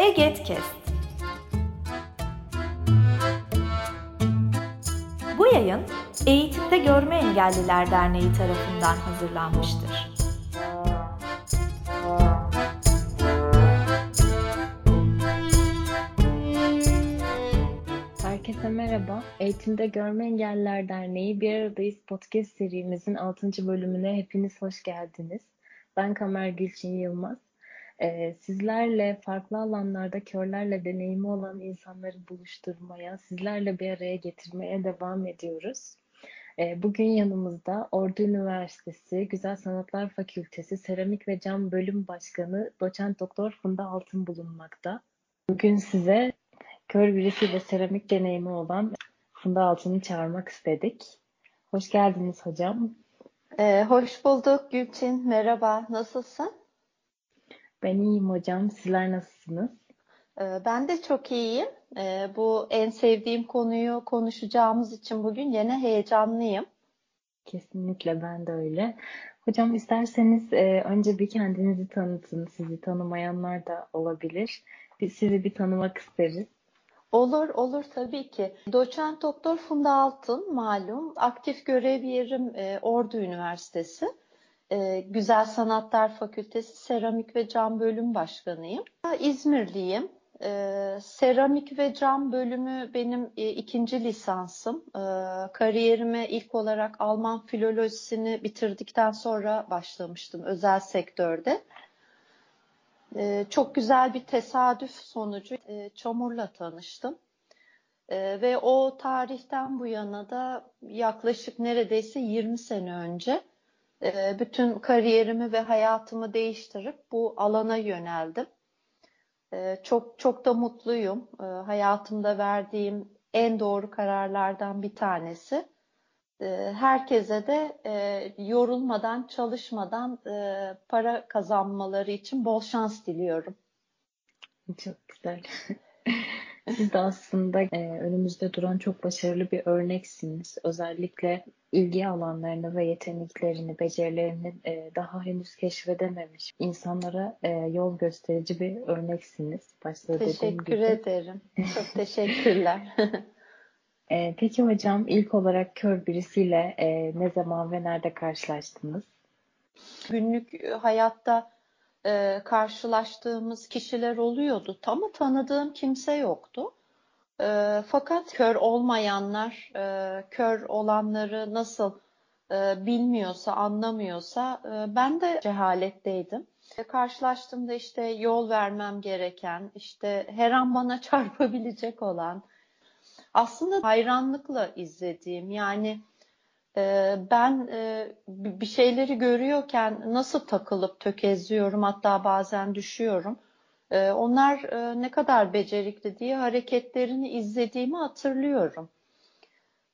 Egetkest. Bu yayın Eğitimde Görme Engelliler Derneği tarafından hazırlanmıştır. Herkese merhaba. Eğitimde Görme Engelliler Derneği Bir Aradayız podcast serimizin 6. bölümüne hepiniz hoş geldiniz. Ben Kamer Gülçin Yılmaz. Ee, sizlerle farklı alanlarda körlerle deneyimi olan insanları buluşturmaya, sizlerle bir araya getirmeye devam ediyoruz. Ee, bugün yanımızda Ordu Üniversitesi Güzel Sanatlar Fakültesi Seramik ve Cam Bölüm Başkanı Doçent Doktor Funda Altın bulunmakta. Bugün size kör birisiyle seramik deneyimi olan Funda Altın'ı çağırmak istedik. Hoş geldiniz hocam. Ee, hoş bulduk Gülçin. Merhaba. Nasılsın? Ben iyiyim hocam. Sizler nasılsınız? Ee, ben de çok iyiyim. Ee, bu en sevdiğim konuyu konuşacağımız için bugün yine heyecanlıyım. Kesinlikle ben de öyle. Hocam isterseniz e, önce bir kendinizi tanıtın. Sizi tanımayanlar da olabilir. Biz sizi bir tanımak isteriz. Olur, olur tabii ki. Doçent Doktor Funda Altın malum aktif görev yerim e, Ordu Üniversitesi. E, Güzel Sanatlar Fakültesi Seramik ve Cam Bölüm Başkanıyım. İzmirliyim. E, seramik ve cam bölümü benim e, ikinci lisansım. E, kariyerime ilk olarak Alman filolojisini bitirdikten sonra başlamıştım özel sektörde. E, çok güzel bir tesadüf sonucu e, çamurla tanıştım. E, ve o tarihten bu yana da yaklaşık neredeyse 20 sene önce e, bütün kariyerimi ve hayatımı değiştirip bu alana yöneldim. E, çok çok da mutluyum. E, hayatımda verdiğim en doğru kararlardan bir tanesi. Herkese de e, yorulmadan, çalışmadan e, para kazanmaları için bol şans diliyorum. Çok güzel. Siz de aslında e, önümüzde duran çok başarılı bir örneksiniz. Özellikle ilgi alanlarını ve yeteneklerini, becerilerini e, daha henüz keşfedememiş insanlara e, yol gösterici bir örneksiniz. Başta Teşekkür gibi. ederim. Çok teşekkürler. e, peki hocam ilk olarak kör birisiyle e, ne zaman ve nerede karşılaştınız? Günlük hayatta e, karşılaştığımız kişiler oluyordu. Tam tanıdığım kimse yoktu. E, fakat kör olmayanlar, e, kör olanları nasıl e, bilmiyorsa, anlamıyorsa e, ben de cehaletteydim. E, karşılaştığımda işte yol vermem gereken, işte her an bana çarpabilecek olan, aslında hayranlıkla izlediğim yani ben e, bir şeyleri görüyorken nasıl takılıp tökezliyorum hatta bazen düşüyorum. Ee, onlar e, ne kadar becerikli diye hareketlerini izlediğimi hatırlıyorum.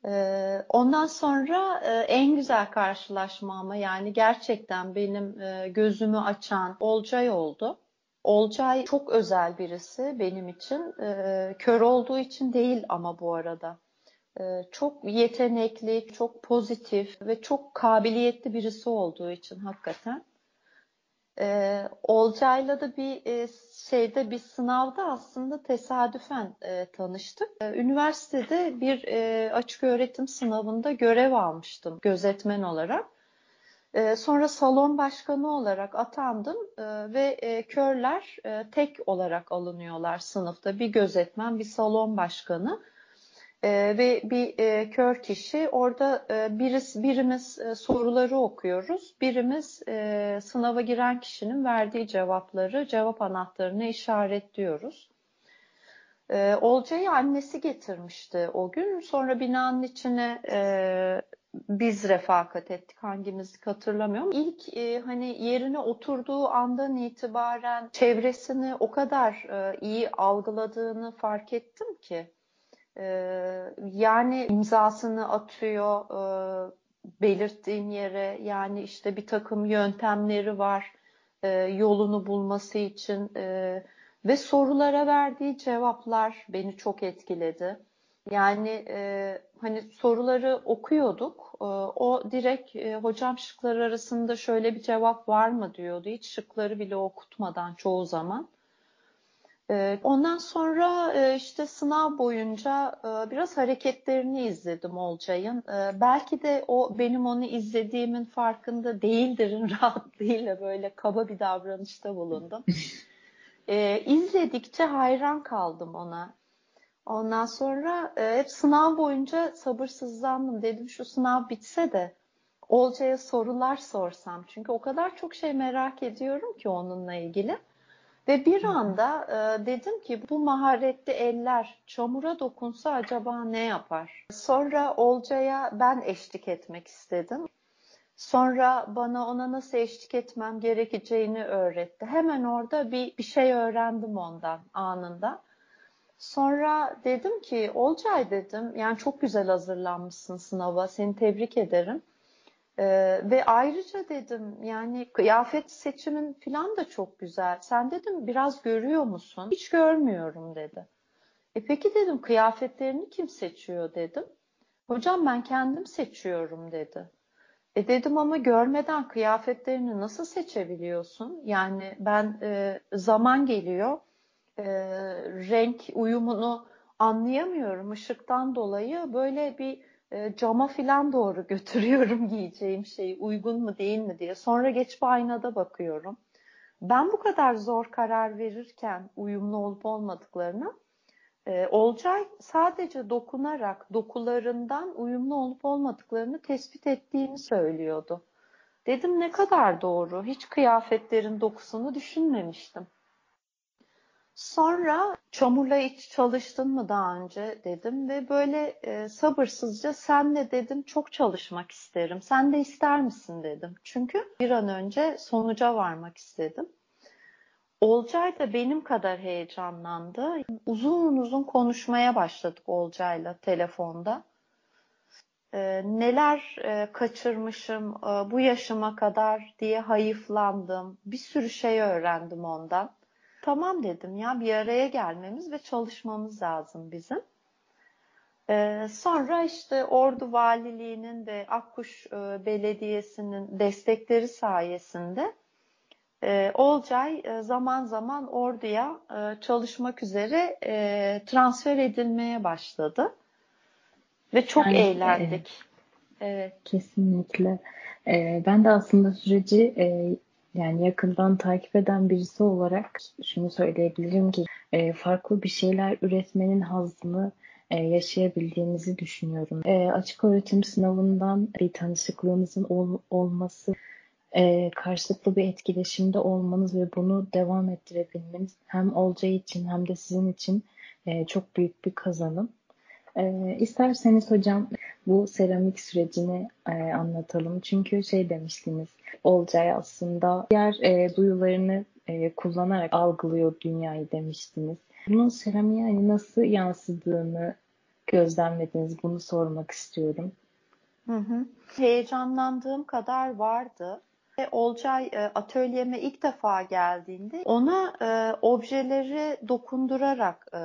Ee, ondan sonra e, en güzel karşılaşmama yani gerçekten benim gözümü açan Olcay oldu. Olcay çok özel birisi benim için. Kör olduğu için değil ama bu arada. Ee, çok yetenekli, çok pozitif ve çok kabiliyetli birisi olduğu için hakikaten. Ee, Olcay'la da bir e, şeyde bir sınavda aslında tesadüfen e, tanıştık. Ee, üniversitede bir e, açık öğretim sınavında görev almıştım gözetmen olarak. Ee, sonra salon başkanı olarak atandım e, ve e, körler e, tek olarak alınıyorlar sınıfta. Bir gözetmen, bir salon başkanı e, ve bir e, kör kişi orada e, birisi, birimiz e, soruları okuyoruz. Birimiz e, sınava giren kişinin verdiği cevapları, cevap anahtarını işaretliyoruz. E, Olcay'ı annesi getirmişti o gün. Sonra binanın içine e, biz refakat ettik. Hangimizi hatırlamıyorum. İlk e, hani yerine oturduğu andan itibaren çevresini o kadar e, iyi algıladığını fark ettim ki yani imzasını atıyor e, belirttiğim yere yani işte bir takım yöntemleri var e, yolunu bulması için e, ve sorulara verdiği cevaplar beni çok etkiledi. Yani e, hani soruları okuyorduk. E, o direkt e, hocam şıklar arasında şöyle bir cevap var mı diyordu. Hiç şıkları bile okutmadan çoğu zaman. Ondan sonra işte sınav boyunca biraz hareketlerini izledim Olcay'ın. Belki de o benim onu izlediğimin farkında değildirin rahatlığıyla böyle kaba bir davranışta bulundum. İzledikçe hayran kaldım ona. Ondan sonra hep sınav boyunca sabırsızlandım. Dedim şu sınav bitse de Olcay'a sorular sorsam. Çünkü o kadar çok şey merak ediyorum ki onunla ilgili. Ve bir anda e, dedim ki bu maharetli eller çamura dokunsa acaba ne yapar? Sonra Olcay'a ben eşlik etmek istedim. Sonra bana ona nasıl eşlik etmem gerekeceğini öğretti. Hemen orada bir, bir şey öğrendim ondan anında. Sonra dedim ki Olcay dedim yani çok güzel hazırlanmışsın sınava seni tebrik ederim. Ee, ve ayrıca dedim yani kıyafet seçimin falan da çok güzel. Sen dedim biraz görüyor musun? Hiç görmüyorum dedi. E peki dedim kıyafetlerini kim seçiyor dedim. Hocam ben kendim seçiyorum dedi. E dedim ama görmeden kıyafetlerini nasıl seçebiliyorsun? Yani ben e, zaman geliyor e, renk uyumunu anlayamıyorum ışıktan dolayı böyle bir e, cama filan doğru götürüyorum giyeceğim şeyi uygun mu değil mi diye. Sonra geçip aynada bakıyorum. Ben bu kadar zor karar verirken uyumlu olup olmadıklarını e, Olcay sadece dokunarak dokularından uyumlu olup olmadıklarını tespit ettiğini söylüyordu. Dedim ne kadar doğru. Hiç kıyafetlerin dokusunu düşünmemiştim. Sonra çamurla hiç çalıştın mı daha önce dedim ve böyle e, sabırsızca senle dedim çok çalışmak isterim. Sen de ister misin dedim. Çünkü bir an önce sonuca varmak istedim. Olcay da benim kadar heyecanlandı. Uzun uzun konuşmaya başladık Olcay'la telefonda. E, neler e, kaçırmışım e, bu yaşıma kadar diye hayıflandım. Bir sürü şey öğrendim ondan. Tamam dedim ya bir araya gelmemiz ve çalışmamız lazım bizim. Ee, sonra işte Ordu Valiliği'nin ve Akkuş e, Belediyesi'nin destekleri sayesinde e, Olcay e, zaman zaman Ordu'ya e, çalışmak üzere e, transfer edilmeye başladı. Ve çok Yani, eğlendik. Evet. Kesinlikle. Ee, ben de aslında süreci e, yani yakından takip eden birisi olarak şunu söyleyebilirim ki e, farklı bir şeyler üretmenin hazzını e, yaşayabildiğimizi düşünüyorum. E, açık öğretim sınavından bir tanışıklığımızın ol, olması, e, karşılıklı bir etkileşimde olmanız ve bunu devam ettirebilmeniz hem Olcay için hem de sizin için e, çok büyük bir kazanım. E, isterseniz hocam bu seramik sürecini e, anlatalım. Çünkü şey demiştiniz, Olcay aslında diğer e, duyularını e, kullanarak algılıyor dünyayı demiştiniz. Bunun seramiğe hani nasıl yansıdığını gözlemlediniz? Bunu sormak istiyorum. Hı hı. Heyecanlandığım kadar vardı. Olcay e, atölyeme ilk defa geldiğinde ona e, objeleri dokundurarak e,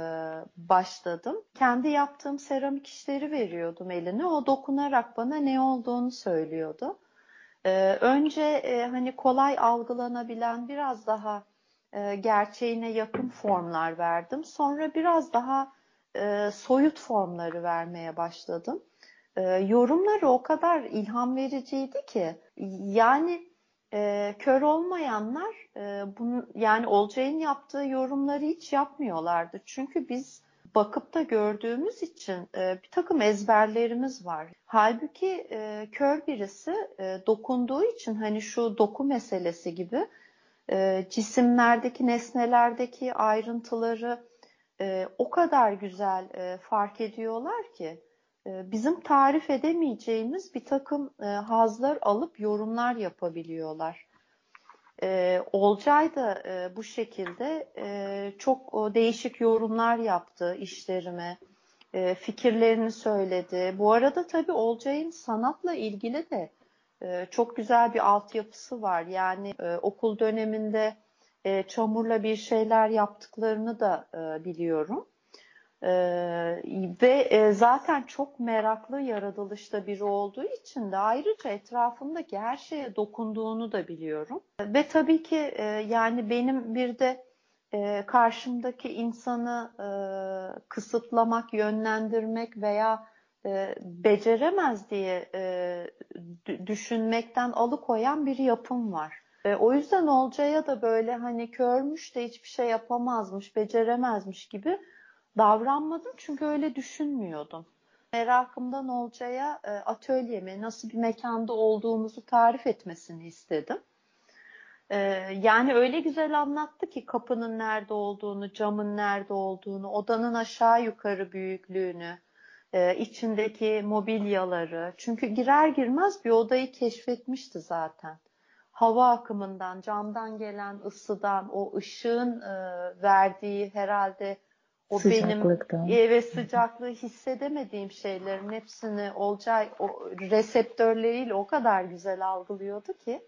başladım. Kendi yaptığım seramik işleri veriyordum eline. O dokunarak bana ne olduğunu söylüyordu. E, önce e, hani kolay algılanabilen biraz daha e, gerçeğine yakın formlar verdim. Sonra biraz daha e, soyut formları vermeye başladım. E, yorumları o kadar ilham vericiydi ki yani e, kör olmayanlar e, bunu yani Olcay'ın yaptığı yorumları hiç yapmıyorlardı. Çünkü biz bakıp da gördüğümüz için e, bir takım ezberlerimiz var. Halbuki e, kör birisi e, dokunduğu için hani şu doku meselesi gibi e, cisimlerdeki nesnelerdeki ayrıntıları e, o kadar güzel e, fark ediyorlar ki bizim tarif edemeyeceğimiz bir takım hazlar alıp yorumlar yapabiliyorlar. Olcay da bu şekilde çok değişik yorumlar yaptı işlerime, fikirlerini söyledi. Bu arada tabii Olcay'ın sanatla ilgili de çok güzel bir altyapısı var. Yani okul döneminde çamurla bir şeyler yaptıklarını da biliyorum. Ee, ve e, zaten çok meraklı yaratılışta biri olduğu için de ayrıca etrafındaki her şeye dokunduğunu da biliyorum. Ve tabii ki e, yani benim bir de e, karşımdaki insanı e, kısıtlamak, yönlendirmek veya e, beceremez diye e, düşünmekten alıkoyan bir yapım var. E, o yüzden Olcay'a da böyle hani körmüş de hiçbir şey yapamazmış, beceremezmiş gibi davranmadım çünkü öyle düşünmüyordum. Merakımdan Olcay'a e, atölyemi, nasıl bir mekanda olduğumuzu tarif etmesini istedim. E, yani öyle güzel anlattı ki kapının nerede olduğunu, camın nerede olduğunu, odanın aşağı yukarı büyüklüğünü, e, içindeki mobilyaları. Çünkü girer girmez bir odayı keşfetmişti zaten. Hava akımından, camdan gelen ısıdan, o ışığın verdiği herhalde o benim ve sıcaklığı hissedemediğim şeylerin hepsini Olcay o reseptörleriyle o kadar güzel algılıyordu ki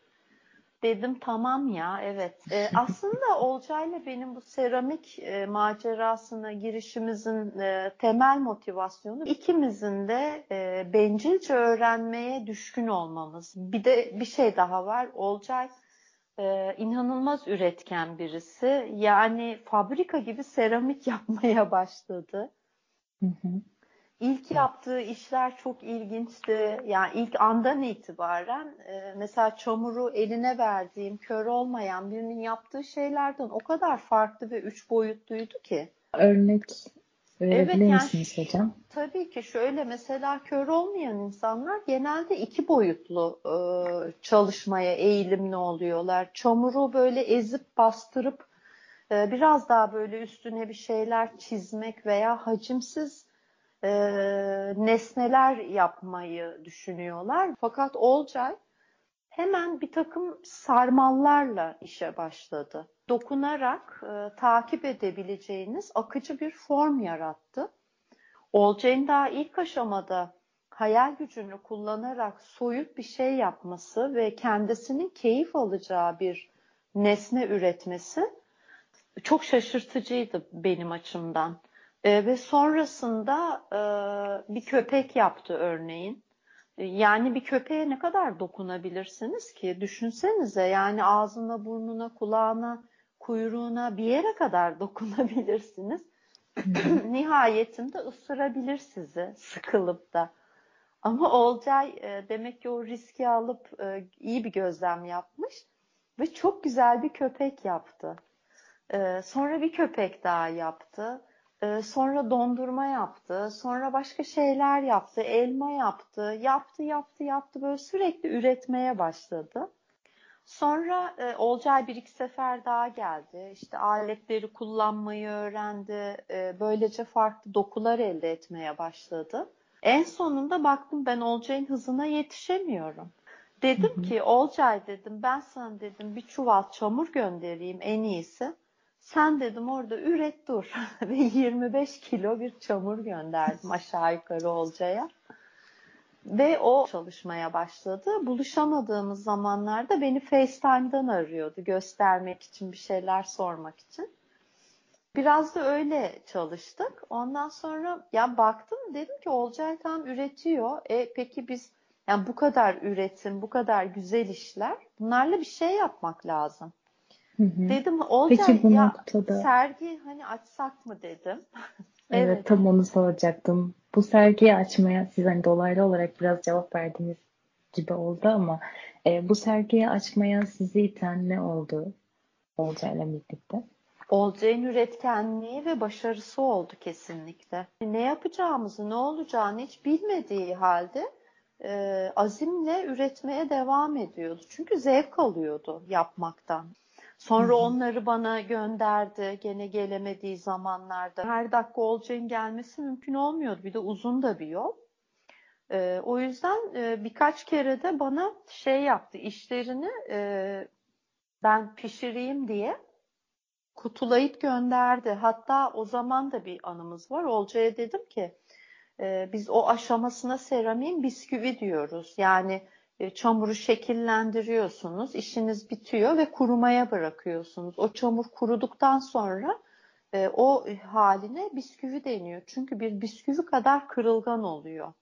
dedim tamam ya evet. E, aslında Olcay'la benim bu seramik e, macerasına girişimizin e, temel motivasyonu ikimizin de e, bencilce öğrenmeye düşkün olmamız. Bir de bir şey daha var. Olcay e, inanılmaz üretken birisi. Yani fabrika gibi seramik yapmaya başladı. Hı hı. İlk yaptığı işler çok ilginçti. Yani ilk andan itibaren e, mesela çamuru eline verdiğim kör olmayan birinin yaptığı şeylerden o kadar farklı ve üç boyutluydu ki. Örnek evet, yani, misiniz hocam? Tabii ki şöyle mesela kör olmayan insanlar genelde iki boyutlu e, çalışmaya eğilimli oluyorlar. Çamuru böyle ezip bastırıp e, biraz daha böyle üstüne bir şeyler çizmek veya hacimsiz e, nesneler yapmayı düşünüyorlar. Fakat Olcay hemen bir takım sarmallarla işe başladı. Dokunarak e, takip edebileceğiniz akıcı bir form yarattı. Olcay'ın daha ilk aşamada hayal gücünü kullanarak soyut bir şey yapması ve kendisinin keyif alacağı bir nesne üretmesi çok şaşırtıcıydı benim açımdan. E, ve sonrasında e, bir köpek yaptı örneğin. E, yani bir köpeğe ne kadar dokunabilirsiniz ki? Düşünsenize yani ağzına, burnuna, kulağına, kuyruğuna bir yere kadar dokunabilirsiniz. Nihayetinde ısırabilir sizi sıkılıp da. Ama Olcay e, demek ki o riski alıp e, iyi bir gözlem yapmış ve çok güzel bir köpek yaptı. E, sonra bir köpek daha yaptı. Ee, sonra dondurma yaptı. Sonra başka şeyler yaptı. Elma yaptı. Yaptı, yaptı, yaptı. Böyle sürekli üretmeye başladı. Sonra e, Olcay bir iki sefer daha geldi. İşte aletleri kullanmayı öğrendi. E, böylece farklı dokular elde etmeye başladı. En sonunda baktım ben Olcay'ın hızına yetişemiyorum. Dedim ki Olcay dedim ben sana dedim bir çuval çamur göndereyim en iyisi. Sen dedim orada üret dur. Ve 25 kilo bir çamur gönderdim aşağı yukarı Olcay'a. Ve o çalışmaya başladı. Buluşamadığımız zamanlarda beni FaceTime'dan arıyordu göstermek için, bir şeyler sormak için. Biraz da öyle çalıştık. Ondan sonra ya baktım dedim ki Olcay tam üretiyor. E peki biz yani bu kadar üretim, bu kadar güzel işler bunlarla bir şey yapmak lazım. Hı hı. Dedim Olcay Peki bu ya noktada... sergi hani açsak mı dedim. evet, evet tam onu soracaktım. Bu sergiyi açmaya siz hani dolaylı olarak biraz cevap verdiğiniz gibi oldu ama e, bu sergiyi açmaya sizi iten ne oldu Olcay'la birlikte? Olcay'ın üretkenliği ve başarısı oldu kesinlikle. Ne yapacağımızı, ne olacağını hiç bilmediği halde e, azimle üretmeye devam ediyordu. Çünkü zevk alıyordu yapmaktan. Sonra onları bana gönderdi gene gelemediği zamanlarda. Her dakika Olcay'ın gelmesi mümkün olmuyordu. Bir de uzun da bir yol. Ee, o yüzden e, birkaç kere de bana şey yaptı. işlerini e, ben pişireyim diye kutulayıp gönderdi. Hatta o zaman da bir anımız var. Olcay'a dedim ki e, biz o aşamasına seramin bisküvi diyoruz. Yani e, çamuru şekillendiriyorsunuz, işiniz bitiyor ve kurumaya bırakıyorsunuz. O çamur kuruduktan sonra e, o haline bisküvi deniyor. Çünkü bir bisküvi kadar kırılgan oluyor.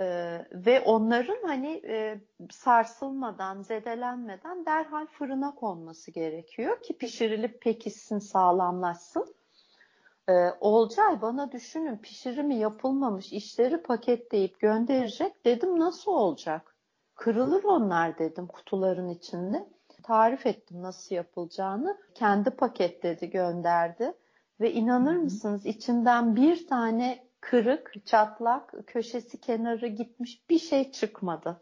Ee, ve onların hani e, sarsılmadan, zedelenmeden derhal fırına konması gerekiyor ki pişirilip pekişsin, sağlamlaşsın. Ee, Olcay bana düşünün pişirimi yapılmamış işleri paketleyip gönderecek. Dedim nasıl olacak? Kırılır onlar dedim kutuların içinde. Tarif ettim nasıl yapılacağını. Kendi paketledi gönderdi. Ve inanır mısınız içinden bir tane kırık, çatlak, köşesi kenarı gitmiş bir şey çıkmadı.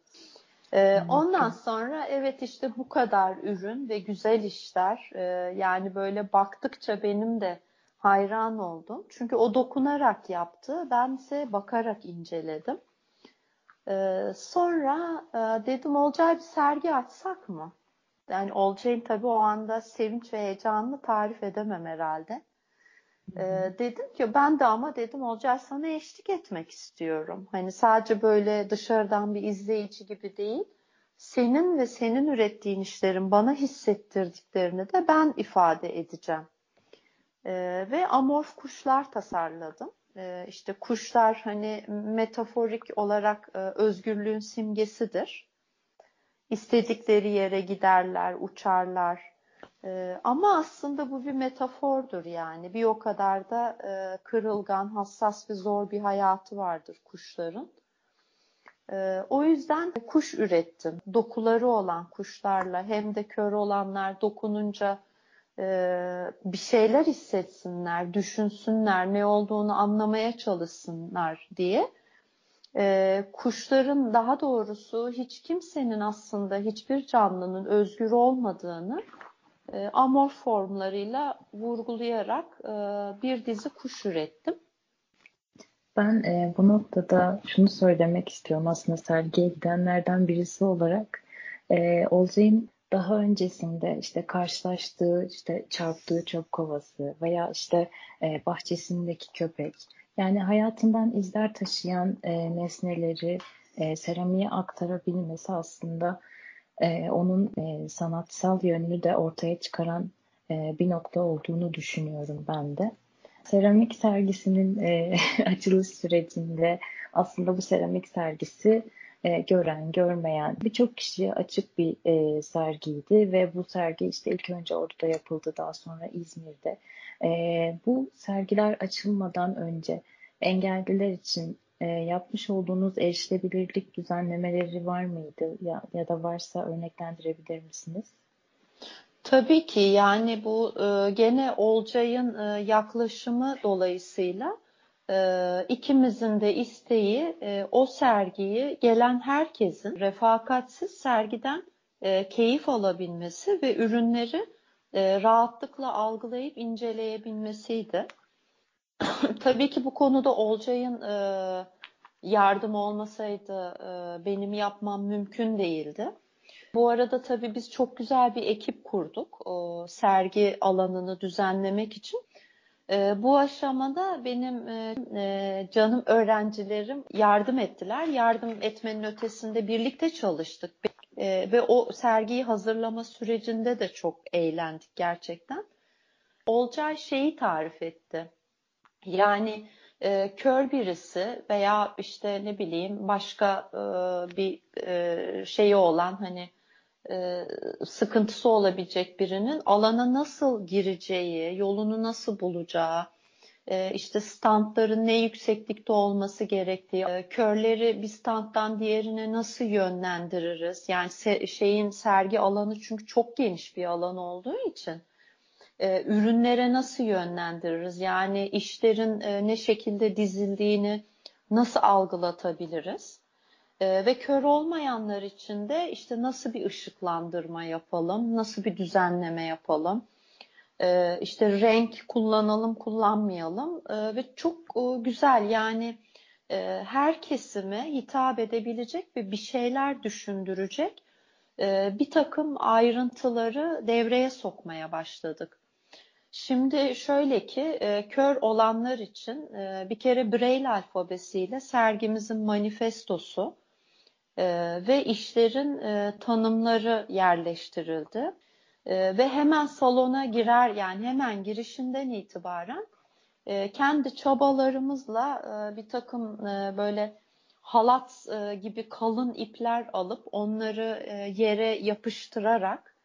Ee, ondan sonra evet işte bu kadar ürün ve güzel işler. Ee, yani böyle baktıkça benim de hayran oldum. Çünkü o dokunarak yaptı. Bense bakarak inceledim. Ee, sonra e, dedim Olcay bir sergi açsak mı? Yani Olcay'ın tabii o anda sevinç ve heyecanını tarif edemem herhalde. Ee, dedim ki ben de ama dedim Olcay sana eşlik etmek istiyorum. Hani sadece böyle dışarıdan bir izleyici gibi değil. Senin ve senin ürettiğin işlerin bana hissettirdiklerini de ben ifade edeceğim. Ee, ve amorf kuşlar tasarladım. Ee, işte kuşlar hani metaforik olarak e, özgürlüğün simgesidir. İstedikleri yere giderler, uçarlar. Ee, ama aslında bu bir metafordur yani. Bir o kadar da e, kırılgan, hassas ve zor bir hayatı vardır kuşların. Ee, o yüzden kuş ürettim. Dokuları olan kuşlarla hem de kör olanlar dokununca e, bir şeyler hissetsinler, düşünsünler, ne olduğunu anlamaya çalışsınlar diye. E, kuşların daha doğrusu hiç kimsenin aslında hiçbir canlının özgür olmadığını e, amor formlarıyla vurgulayarak e, bir dizi kuş ürettim. Ben e, bu noktada şunu söylemek istiyorum aslında sergiye gidenlerden birisi olarak. E, Olcay'ın daha öncesinde işte karşılaştığı işte çarptığı çöp kovası veya işte e, bahçesindeki köpek yani hayatından izler taşıyan e, nesneleri e, seramiğe aktarabilmesi aslında e, onun e, sanatsal yönünü de ortaya çıkaran e, bir nokta olduğunu düşünüyorum ben de. Seramik sergisinin e, açılış sürecinde aslında bu seramik sergisi e, gören, görmeyen birçok kişiye açık bir e, sergiydi ve bu sergi işte ilk önce orada yapıldı daha sonra İzmir'de. E, bu sergiler açılmadan önce engelliler için e, yapmış olduğunuz erişilebilirlik düzenlemeleri var mıydı ya, ya da varsa örneklendirebilir misiniz? Tabii ki yani bu e, gene Olcay'ın e, yaklaşımı dolayısıyla e, ikimizin de isteği e, o sergiyi gelen herkesin refakatsiz sergiden e, keyif alabilmesi ve ürünleri e, rahatlıkla algılayıp inceleyebilmesiydi. Tabii ki bu konuda Olcay'ın e, yardım olmasaydı e, benim yapmam mümkün değildi. Bu arada tabii biz çok güzel bir ekip kurduk o sergi alanını düzenlemek için. E, bu aşamada benim e, e, canım öğrencilerim yardım ettiler. Yardım etmenin ötesinde birlikte çalıştık e, ve o sergiyi hazırlama sürecinde de çok eğlendik gerçekten. Olcay şeyi tarif etti. Yani e, kör birisi veya işte ne bileyim başka e, bir e, şeyi olan hani e, sıkıntısı olabilecek birinin alana nasıl gireceği, yolunu nasıl bulacağı, e, işte standların ne yükseklikte olması gerektiği, e, körleri bir standdan diğerine nasıl yönlendiririz? Yani şeyin sergi alanı çünkü çok geniş bir alan olduğu için e, ürünlere nasıl yönlendiririz? Yani işlerin ne şekilde dizildiğini nasıl algılatabiliriz? E, ve kör olmayanlar için de işte nasıl bir ışıklandırma yapalım, nasıl bir düzenleme yapalım? E, işte renk kullanalım, kullanmayalım e, ve çok e, güzel yani e, her kesime hitap edebilecek ve bir şeyler düşündürecek e, bir takım ayrıntıları devreye sokmaya başladık. Şimdi şöyle ki e, kör olanlar için e, bir kere Braille alfabesiyle sergimizin manifestosu e, ve işlerin e, tanımları yerleştirildi. E, ve hemen salona girer yani hemen girişinden itibaren e, kendi çabalarımızla e, bir takım e, böyle halat e, gibi kalın ipler alıp onları e, yere yapıştırarak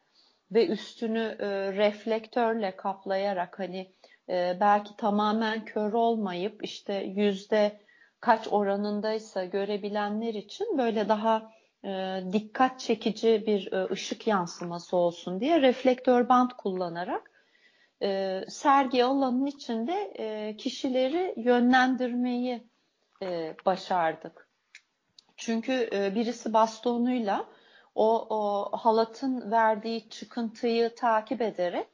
ve üstünü e, reflektörle kaplayarak hani e, belki tamamen kör olmayıp işte yüzde kaç oranındaysa görebilenler için böyle daha e, dikkat çekici bir e, ışık yansıması olsun diye reflektör bant kullanarak e, sergi alanının içinde e, kişileri yönlendirmeyi e, başardık. Çünkü e, birisi bastonuyla o, o halatın verdiği çıkıntıyı takip ederek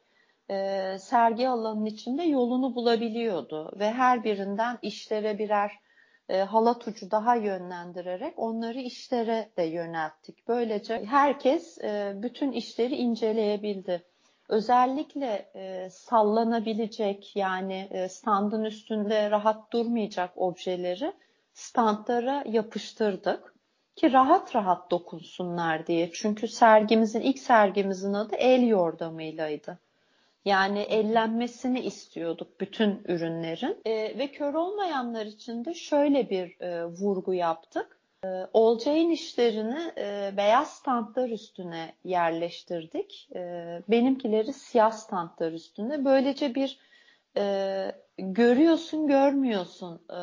e, sergi alanının içinde yolunu bulabiliyordu ve her birinden işlere birer e, halat ucu daha yönlendirerek onları işlere de yönelttik. Böylece herkes e, bütün işleri inceleyebildi. Özellikle e, sallanabilecek yani e, standın üstünde rahat durmayacak objeleri standlara yapıştırdık ki rahat rahat dokunsunlar diye. Çünkü sergimizin ilk sergimizin adı el yordamıylaydı. Yani ellenmesini istiyorduk bütün ürünlerin. E, ve kör olmayanlar için de şöyle bir e, vurgu yaptık. E, Olcay'ın işlerini e, beyaz standlar üstüne yerleştirdik. E, benimkileri siyah standlar üstüne. Böylece bir e, görüyorsun görmüyorsun e,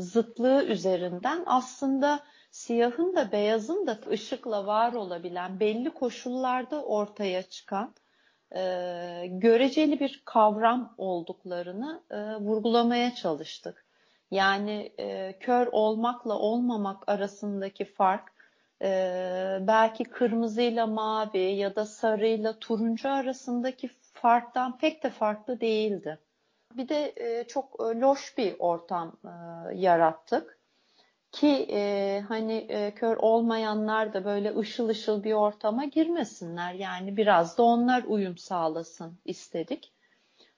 zıtlığı üzerinden aslında siyahın da beyazın da ışıkla var olabilen belli koşullarda ortaya çıkan e, göreceli bir kavram olduklarını e, vurgulamaya çalıştık. Yani e, kör olmakla olmamak arasındaki fark e, belki kırmızıyla mavi ya da sarıyla turuncu arasındaki farktan pek de farklı değildi. Bir de e, çok e, loş bir ortam e, yarattık ki e, hani e, kör olmayanlar da böyle ışıl ışıl bir ortama girmesinler. Yani biraz da onlar uyum sağlasın istedik.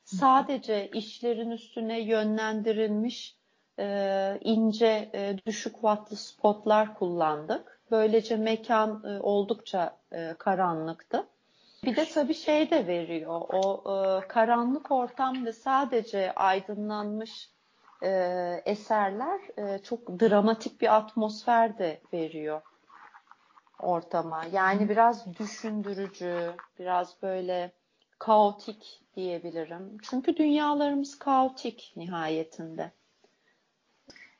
Sadece işlerin üstüne yönlendirilmiş e, ince e, düşük wattlı spotlar kullandık. Böylece mekan e, oldukça e, karanlıktı. Bir de tabii şey de veriyor. O e, karanlık ortam ve sadece aydınlanmış e, eserler e, çok dramatik bir atmosfer de veriyor ortama. Yani biraz düşündürücü, biraz böyle kaotik diyebilirim. Çünkü dünyalarımız kaotik nihayetinde.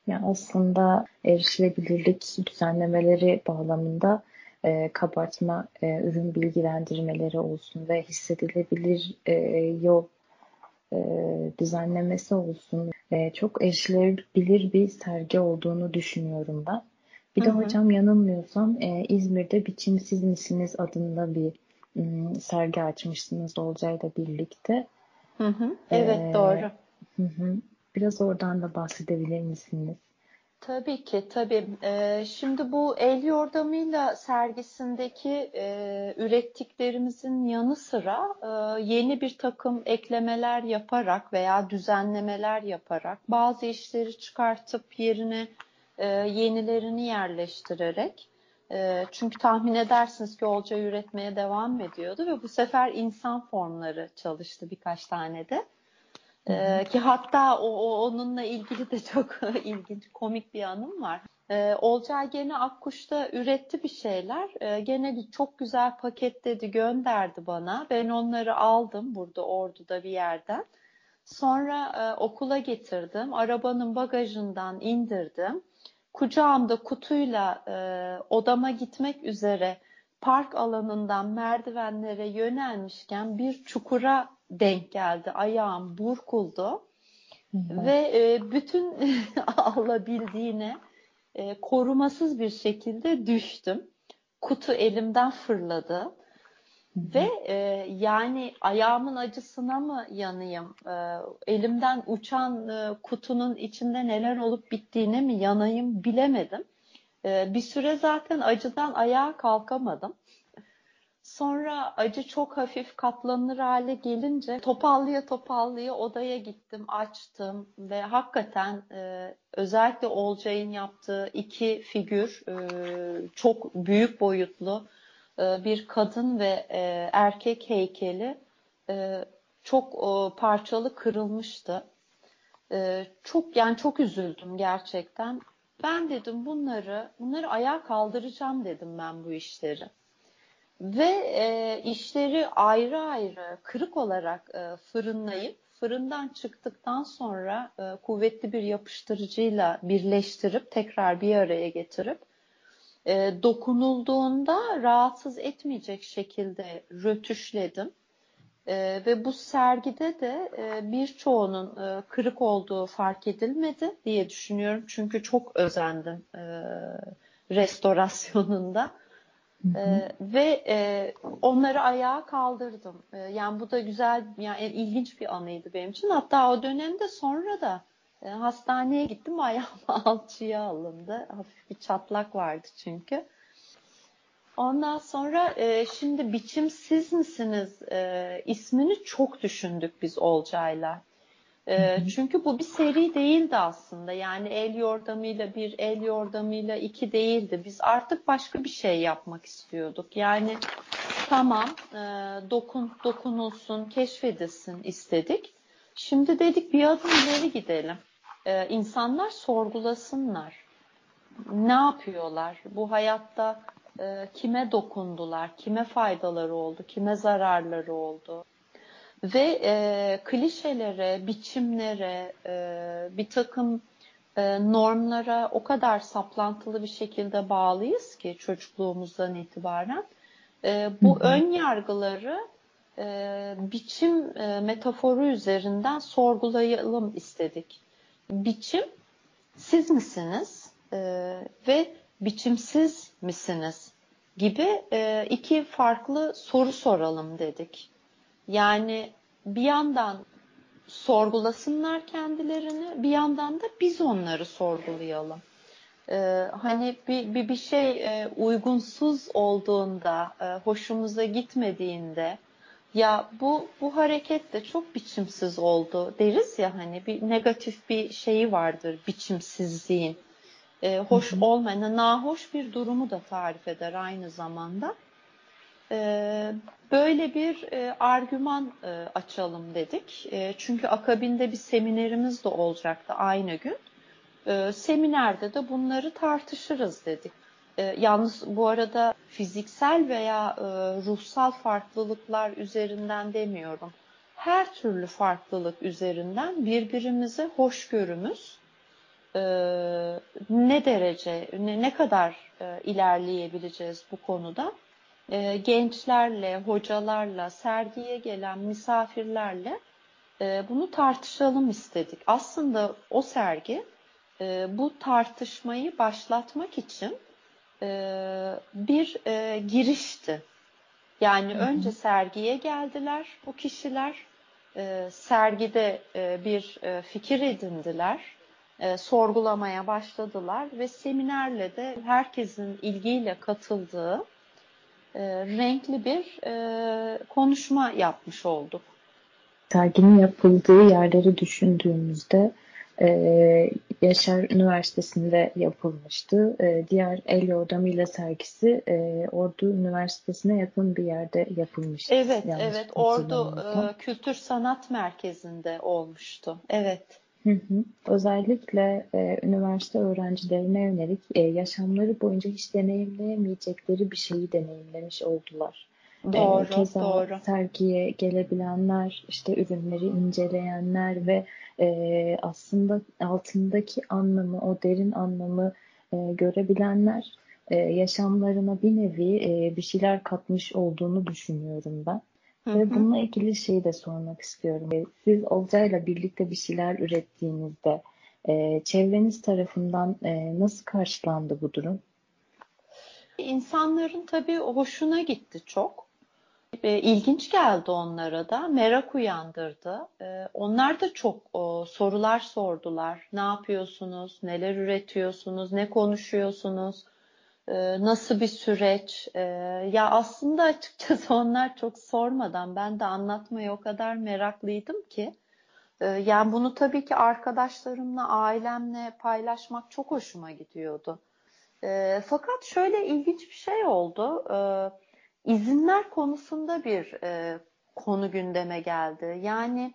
Ya aslında erişilebilirlik düzenlemeleri bağlamında e, kabartma e, ürün bilgilendirmeleri olsun ve hissedilebilir e, yol e, düzenlemesi olsun e, çok erişilebilir bir sergi olduğunu düşünüyorum ben. Bir de hı hı. hocam yanılmıyorsam e, İzmir'de Biçimsiz Misiniz adında bir m, sergi açmışsınız Olcay'la birlikte. Hı hı. Evet ee, doğru. Hı hı. Biraz oradan da bahsedebilir misiniz? Tabii ki, tabii. Ee, şimdi bu el yordamıyla sergisindeki e, ürettiklerimizin yanı sıra e, yeni bir takım eklemeler yaparak veya düzenlemeler yaparak bazı işleri çıkartıp yerine e, yenilerini yerleştirerek çünkü tahmin edersiniz ki Olca üretmeye devam ediyordu ve bu sefer insan formları çalıştı birkaç tane de. Ee, ki hatta o, o onunla ilgili de çok ilginç, komik bir anım var. Ee, Olcay gene Akkuş'ta üretti bir şeyler. Ee, gene çok güzel paketledi, gönderdi bana. Ben onları aldım burada Ordu'da bir yerden. Sonra e, okula getirdim. Arabanın bagajından indirdim. Kucağımda kutuyla e, odama gitmek üzere park alanından merdivenlere yönelmişken bir çukura denk geldi. Ayağım burkuldu. Hı-hı. Ve e, bütün alabildiğine e, korumasız bir şekilde düştüm. Kutu elimden fırladı. Hı-hı. Ve e, yani ayağımın acısına mı yanayım? E, elimden uçan e, kutunun içinde neler olup bittiğine mi yanayım bilemedim. E, bir süre zaten acıdan ayağa kalkamadım. Sonra acı çok hafif katlanır hale gelince topallıya topallıya odaya gittim, açtım ve hakikaten e, özellikle Olcay'ın yaptığı iki figür e, çok büyük boyutlu e, bir kadın ve e, erkek heykeli e, çok e, parçalı kırılmıştı. E, çok yani çok üzüldüm gerçekten. ben dedim bunları bunları ayağa kaldıracağım dedim ben bu işleri. Ve e, işleri ayrı ayrı kırık olarak e, fırınlayıp fırından çıktıktan sonra e, kuvvetli bir yapıştırıcıyla birleştirip tekrar bir araya getirip e, dokunulduğunda rahatsız etmeyecek şekilde rötuşledim. E, ve bu sergide de e, birçoğunun e, kırık olduğu fark edilmedi diye düşünüyorum. Çünkü çok özendim e, restorasyonunda. Ee, ve e, onları ayağa kaldırdım. Ee, yani bu da güzel, yani ilginç bir anıydı benim için. Hatta o dönemde sonra da e, hastaneye gittim, ayağım alçıya alındı. Hafif bir çatlak vardı çünkü. Ondan sonra e, şimdi biçimsiz misiniz e, ismini çok düşündük biz Olcay'la. E, çünkü bu bir seri değildi aslında. Yani el yordamıyla bir, el yordamıyla iki değildi. Biz artık başka bir şey yapmak istiyorduk. Yani tamam e, dokun, dokunulsun, keşfedilsin istedik. Şimdi dedik bir adım ileri gidelim. E, insanlar sorgulasınlar. Ne yapıyorlar? Bu hayatta e, kime dokundular? Kime faydaları oldu? Kime zararları oldu? Ve e, klişelere, biçimlere, e, bir takım e, normlara o kadar saplantılı bir şekilde bağlıyız ki çocukluğumuzdan itibaren. E, bu hı hı. ön yargıları e, biçim e, metaforu üzerinden sorgulayalım istedik. Biçim, siz misiniz e, ve biçimsiz misiniz gibi e, iki farklı soru soralım dedik. Yani bir yandan sorgulasınlar kendilerini, bir yandan da biz onları sorgulayalım. Ee, hani bir, bir, bir şey e, uygunsuz olduğunda, e, hoşumuza gitmediğinde, ya bu bu hareket de çok biçimsiz oldu deriz ya hani bir negatif bir şeyi vardır biçimsizliğin. E, hoş olmayan, nahoş bir durumu da tarif eder aynı zamanda. Ee, böyle bir e, argüman e, açalım dedik. E, çünkü akabinde bir seminerimiz de olacaktı aynı gün. Seminerde de bunları tartışırız dedik. Yalnız bu arada fiziksel veya ruhsal farklılıklar üzerinden demiyorum. Her türlü farklılık üzerinden birbirimize hoşgörümüz ne derece, ne kadar ilerleyebileceğiz bu konuda e, gençlerle, hocalarla, sergiye gelen misafirlerle e, bunu tartışalım istedik. Aslında o sergi e, bu tartışmayı başlatmak için e, bir e, girişti. Yani hı hı. önce sergiye geldiler bu kişiler, e, sergide e, bir e, fikir edindiler, e, sorgulamaya başladılar ve seminerle de herkesin ilgiyle katıldığı e, renkli bir e, konuşma yapmış olduk. Serginin yapıldığı yerleri düşündüğümüzde e, Yaşar Üniversitesi'nde yapılmıştı. E, diğer El Yordamıyla sergisi e, Ordu Üniversitesi'ne yakın bir yerde yapılmıştı. Evet, evet. Ordu e, Kültür Sanat Merkezi'nde olmuştu. Evet. Hı hı. Özellikle e, üniversite öğrencilerine yönelik e, yaşamları boyunca hiç deneyimleyemeyecekleri bir şeyi deneyimlemiş oldular. E, doğru, e, keza doğru. sergiye gelebilenler, işte ürünleri inceleyenler ve e, aslında altındaki anlamı, o derin anlamı e, görebilenler e, yaşamlarına bir nevi e, bir şeyler katmış olduğunu düşünüyorum ben. Ve bununla ilgili şeyi de sormak istiyorum. E, siz Olcay'la birlikte bir şeyler ürettiğinizde e, çevreniz tarafından e, nasıl karşılandı bu durum? İnsanların tabii hoşuna gitti çok. E, ilginç geldi onlara da, merak uyandırdı. E, onlar da çok o, sorular sordular. Ne yapıyorsunuz, neler üretiyorsunuz, ne konuşuyorsunuz? Ee, nasıl bir süreç? Ee, ya aslında açıkçası onlar çok sormadan ben de anlatmaya o kadar meraklıydım ki. Ee, yani bunu tabii ki arkadaşlarımla, ailemle paylaşmak çok hoşuma gidiyordu. Fakat şöyle ilginç bir şey oldu. İzinler konusunda bir e, konu gündeme geldi. Yani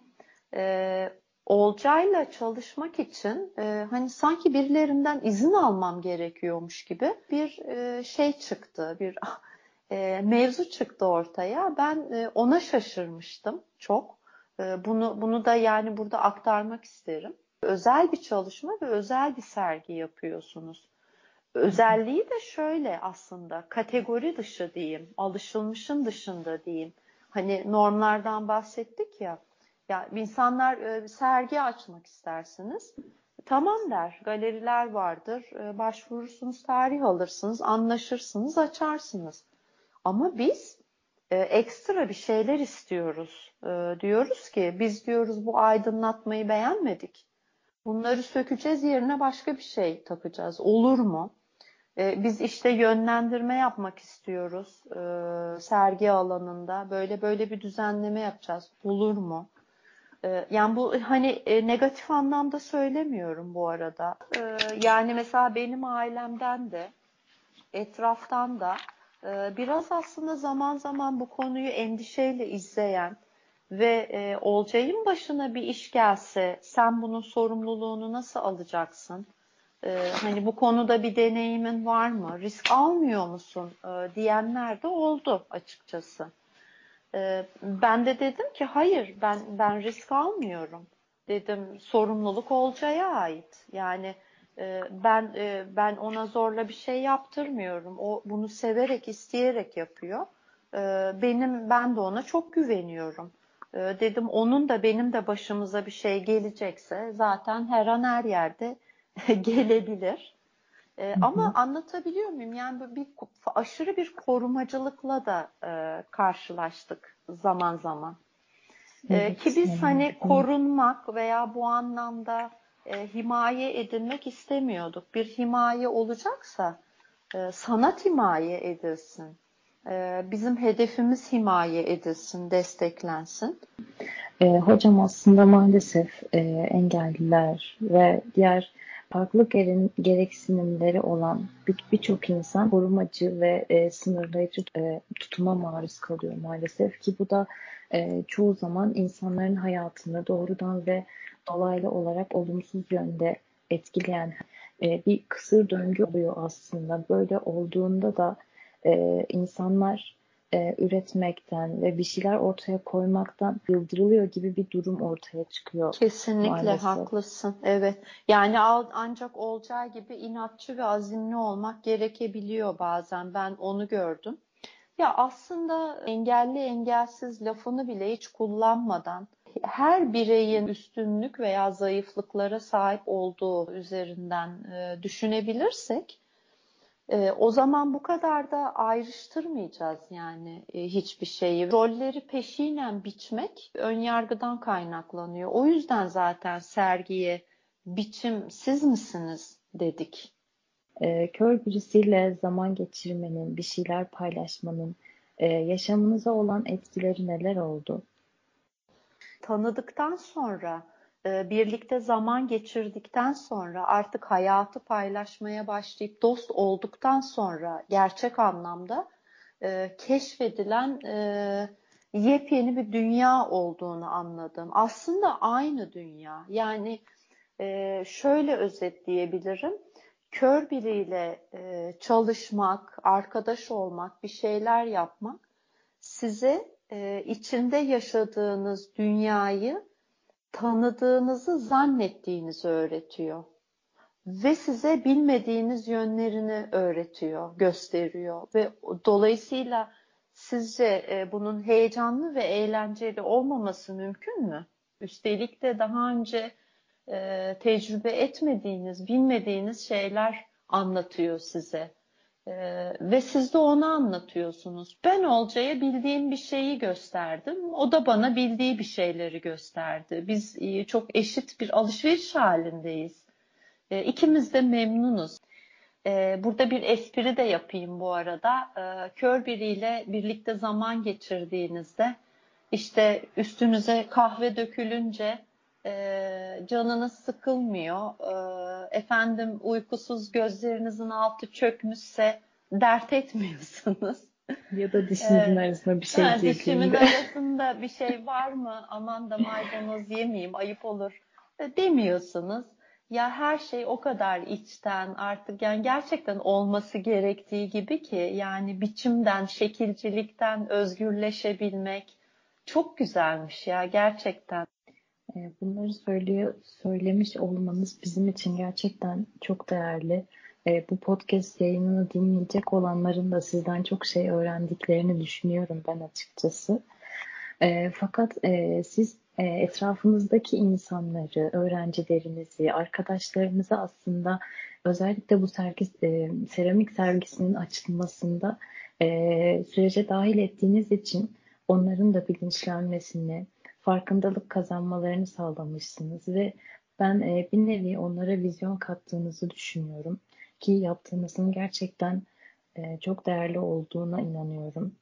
e, Olcay'la çalışmak için e, hani sanki birilerinden izin almam gerekiyormuş gibi bir e, şey çıktı, bir e, mevzu çıktı ortaya. Ben e, ona şaşırmıştım çok. E, bunu bunu da yani burada aktarmak isterim. Özel bir çalışma ve özel bir sergi yapıyorsunuz. Özelliği de şöyle aslında kategori dışı diyeyim, alışılmışın dışında diyeyim. Hani normlardan bahsettik ya. Ya insanlar e, sergi açmak istersiniz. Tamam der. Galeriler vardır. E, başvurursunuz, tarih alırsınız, anlaşırsınız, açarsınız. Ama biz e, ekstra bir şeyler istiyoruz. E, diyoruz ki biz diyoruz bu aydınlatmayı beğenmedik. Bunları sökeceğiz yerine başka bir şey takacağız. Olur mu? E, biz işte yönlendirme yapmak istiyoruz e, sergi alanında. Böyle böyle bir düzenleme yapacağız. Olur mu? E, yani bu hani e, negatif anlamda söylemiyorum bu arada. E, yani mesela benim ailemden de etraftan da e, biraz aslında zaman zaman bu konuyu endişeyle izleyen ve e, Olcay'ın başına bir iş gelse sen bunun sorumluluğunu nasıl alacaksın? E, hani bu konuda bir deneyimin var mı? Risk almıyor musun? Diyenler de oldu açıkçası. E, ben de dedim ki hayır ben ben risk almıyorum. Dedim sorumluluk Olcay'a ait. Yani e, ben e, ben ona zorla bir şey yaptırmıyorum. O bunu severek, isteyerek yapıyor. E, benim ben de ona çok güveniyorum. E, dedim onun da benim de başımıza bir şey gelecekse zaten her an her yerde gelebilir. E, ama anlatabiliyor muyum? Yani bir aşırı bir korumacılıkla da e, karşılaştık zaman zaman. E, ki biz hani korunmak veya bu anlamda e, himaye edilmek istemiyorduk. Bir himaye olacaksa e, sanat himaye edilsin. E, bizim hedefimiz himaye edilsin, desteklensin. E, hocam aslında maalesef e, engelliler ve diğer farklı gereksinimleri olan birçok bir insan korumacı ve e, sınırlayıcı e, tutuma maruz kalıyor maalesef ki bu da e, çoğu zaman insanların hayatını doğrudan ve dolaylı olarak olumsuz yönde etkileyen e, bir kısır döngü oluyor aslında. Böyle olduğunda da e, insanlar e, üretmekten ve bir şeyler ortaya koymaktan yıldırılıyor gibi bir durum ortaya çıkıyor. Kesinlikle maalesef. haklısın. Evet. Yani ancak olacağı gibi inatçı ve azimli olmak gerekebiliyor bazen. Ben onu gördüm. Ya aslında engelli engelsiz lafını bile hiç kullanmadan her bireyin üstünlük veya zayıflıklara sahip olduğu üzerinden e, düşünebilirsek e, o zaman bu kadar da ayrıştırmayacağız yani e, hiçbir şeyi. Rolleri peşinen biçmek ön yargıdan kaynaklanıyor. O yüzden zaten sergiye biçim siz misiniz dedik. E, kör birisiyle zaman geçirmenin, bir şeyler paylaşmanın e, yaşamınıza olan etkileri neler oldu? Tanıdıktan sonra birlikte zaman geçirdikten sonra artık hayatı paylaşmaya başlayıp dost olduktan sonra gerçek anlamda e, keşfedilen e, yepyeni bir dünya olduğunu anladım. Aslında aynı dünya. Yani e, şöyle özetleyebilirim. Kör biriyle e, çalışmak, arkadaş olmak, bir şeyler yapmak size e, içinde yaşadığınız dünyayı tanıdığınızı zannettiğinizi öğretiyor. Ve size bilmediğiniz yönlerini öğretiyor, gösteriyor. Ve dolayısıyla sizce e, bunun heyecanlı ve eğlenceli olmaması mümkün mü? Üstelik de daha önce e, tecrübe etmediğiniz, bilmediğiniz şeyler anlatıyor size. Ee, ve siz de onu anlatıyorsunuz. Ben Olcay'a bildiğim bir şeyi gösterdim. O da bana bildiği bir şeyleri gösterdi. Biz e, çok eşit bir alışveriş halindeyiz. E, ikimiz de memnunuz. E, burada bir espri de yapayım bu arada. E, kör biriyle birlikte zaman geçirdiğinizde işte üstünüze kahve dökülünce e, canınız sıkılmıyor. E, efendim uykusuz gözlerinizin altı çökmüşse dert etmiyorsunuz. Ya da dişinizin ee, arasında bir şey Dişimin arasında bir şey var mı? Aman da maydanoz yemeyeyim ayıp olur e, demiyorsunuz. Ya her şey o kadar içten artık yani gerçekten olması gerektiği gibi ki yani biçimden, şekilcilikten özgürleşebilmek çok güzelmiş ya gerçekten. E, bunları söylüyor, söylemiş olmanız bizim için gerçekten çok değerli. E, bu podcast yayınını dinleyecek olanların da sizden çok şey öğrendiklerini düşünüyorum ben açıkçası. E, fakat e, siz e, etrafınızdaki insanları, öğrencilerinizi, arkadaşlarınızı aslında özellikle bu sergi, e, seramik sergisinin açılmasında sürece dahil ettiğiniz için onların da bilinçlenmesini, farkındalık kazanmalarını sağlamışsınız ve ben e, bir nevi onlara vizyon kattığınızı düşünüyorum ki yaptığınızın gerçekten e, çok değerli olduğuna inanıyorum.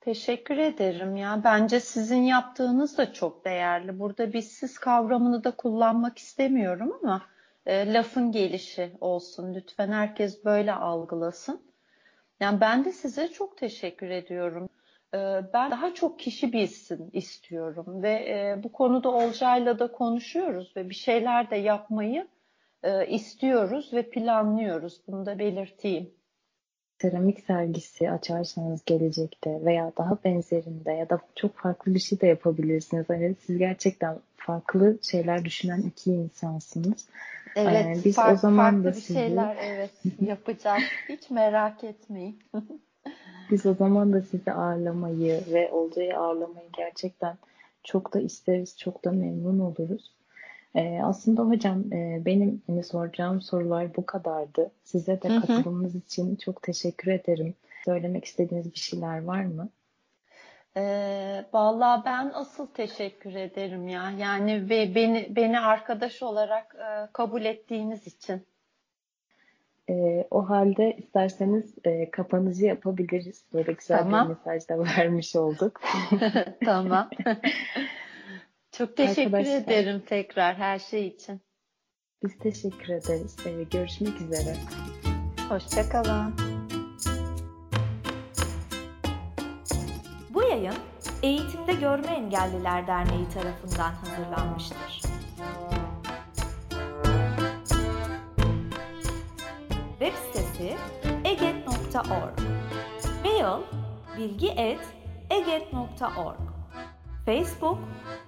Teşekkür ederim ya. Bence sizin yaptığınız da çok değerli. Burada biz siz kavramını da kullanmak istemiyorum ama e, lafın gelişi olsun. Lütfen herkes böyle algılasın. Yani ben de size çok teşekkür ediyorum. E, ben daha çok kişi bilsin istiyorum ve e, bu konuda Olcay'la da konuşuyoruz ve bir şeyler de yapmayı e, istiyoruz ve planlıyoruz. Bunu da belirteyim seramik sergisi açarsanız gelecekte veya daha benzerinde ya da çok farklı bir şey de yapabilirsiniz. Yani siz gerçekten farklı şeyler düşünen iki insansınız. Evet, ee, biz farklı, o zaman farklı da sizi... bir şeyler evet yapacağız. Hiç merak etmeyin. biz o zaman da sizi ağırlamayı ve olduğu ağırlamayı gerçekten çok da isteriz, çok da memnun oluruz. Ee, aslında hocam e, benim hani soracağım sorular bu kadardı. Size de katılımınız için çok teşekkür ederim. Söylemek istediğiniz bir şeyler var mı? Ee, vallahi ben asıl teşekkür ederim ya. Yani ve beni beni arkadaş olarak e, kabul ettiğiniz için. E, o halde isterseniz e, kapanıcı yapabiliriz. Böyle güzel tamam. bir mesaj da vermiş olduk. tamam. Çok teşekkür Arkadaşlar, ederim tekrar her şey için. Biz teşekkür ederiz. Ee, görüşmek üzere. Hoşçakalın. Bu yayın Eğitimde Görme Engelliler Derneği tarafından hazırlanmıştır. Web sitesi eget.org Mail bilgi.eget.org Facebook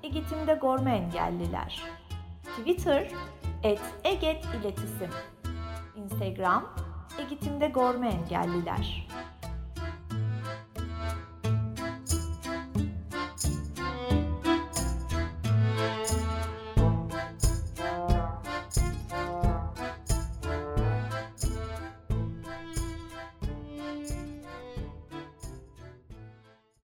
Egetim'de Gorma Engelliler. Twitter et Eget İletisim. Instagram Egetim'de Gorma Engelliler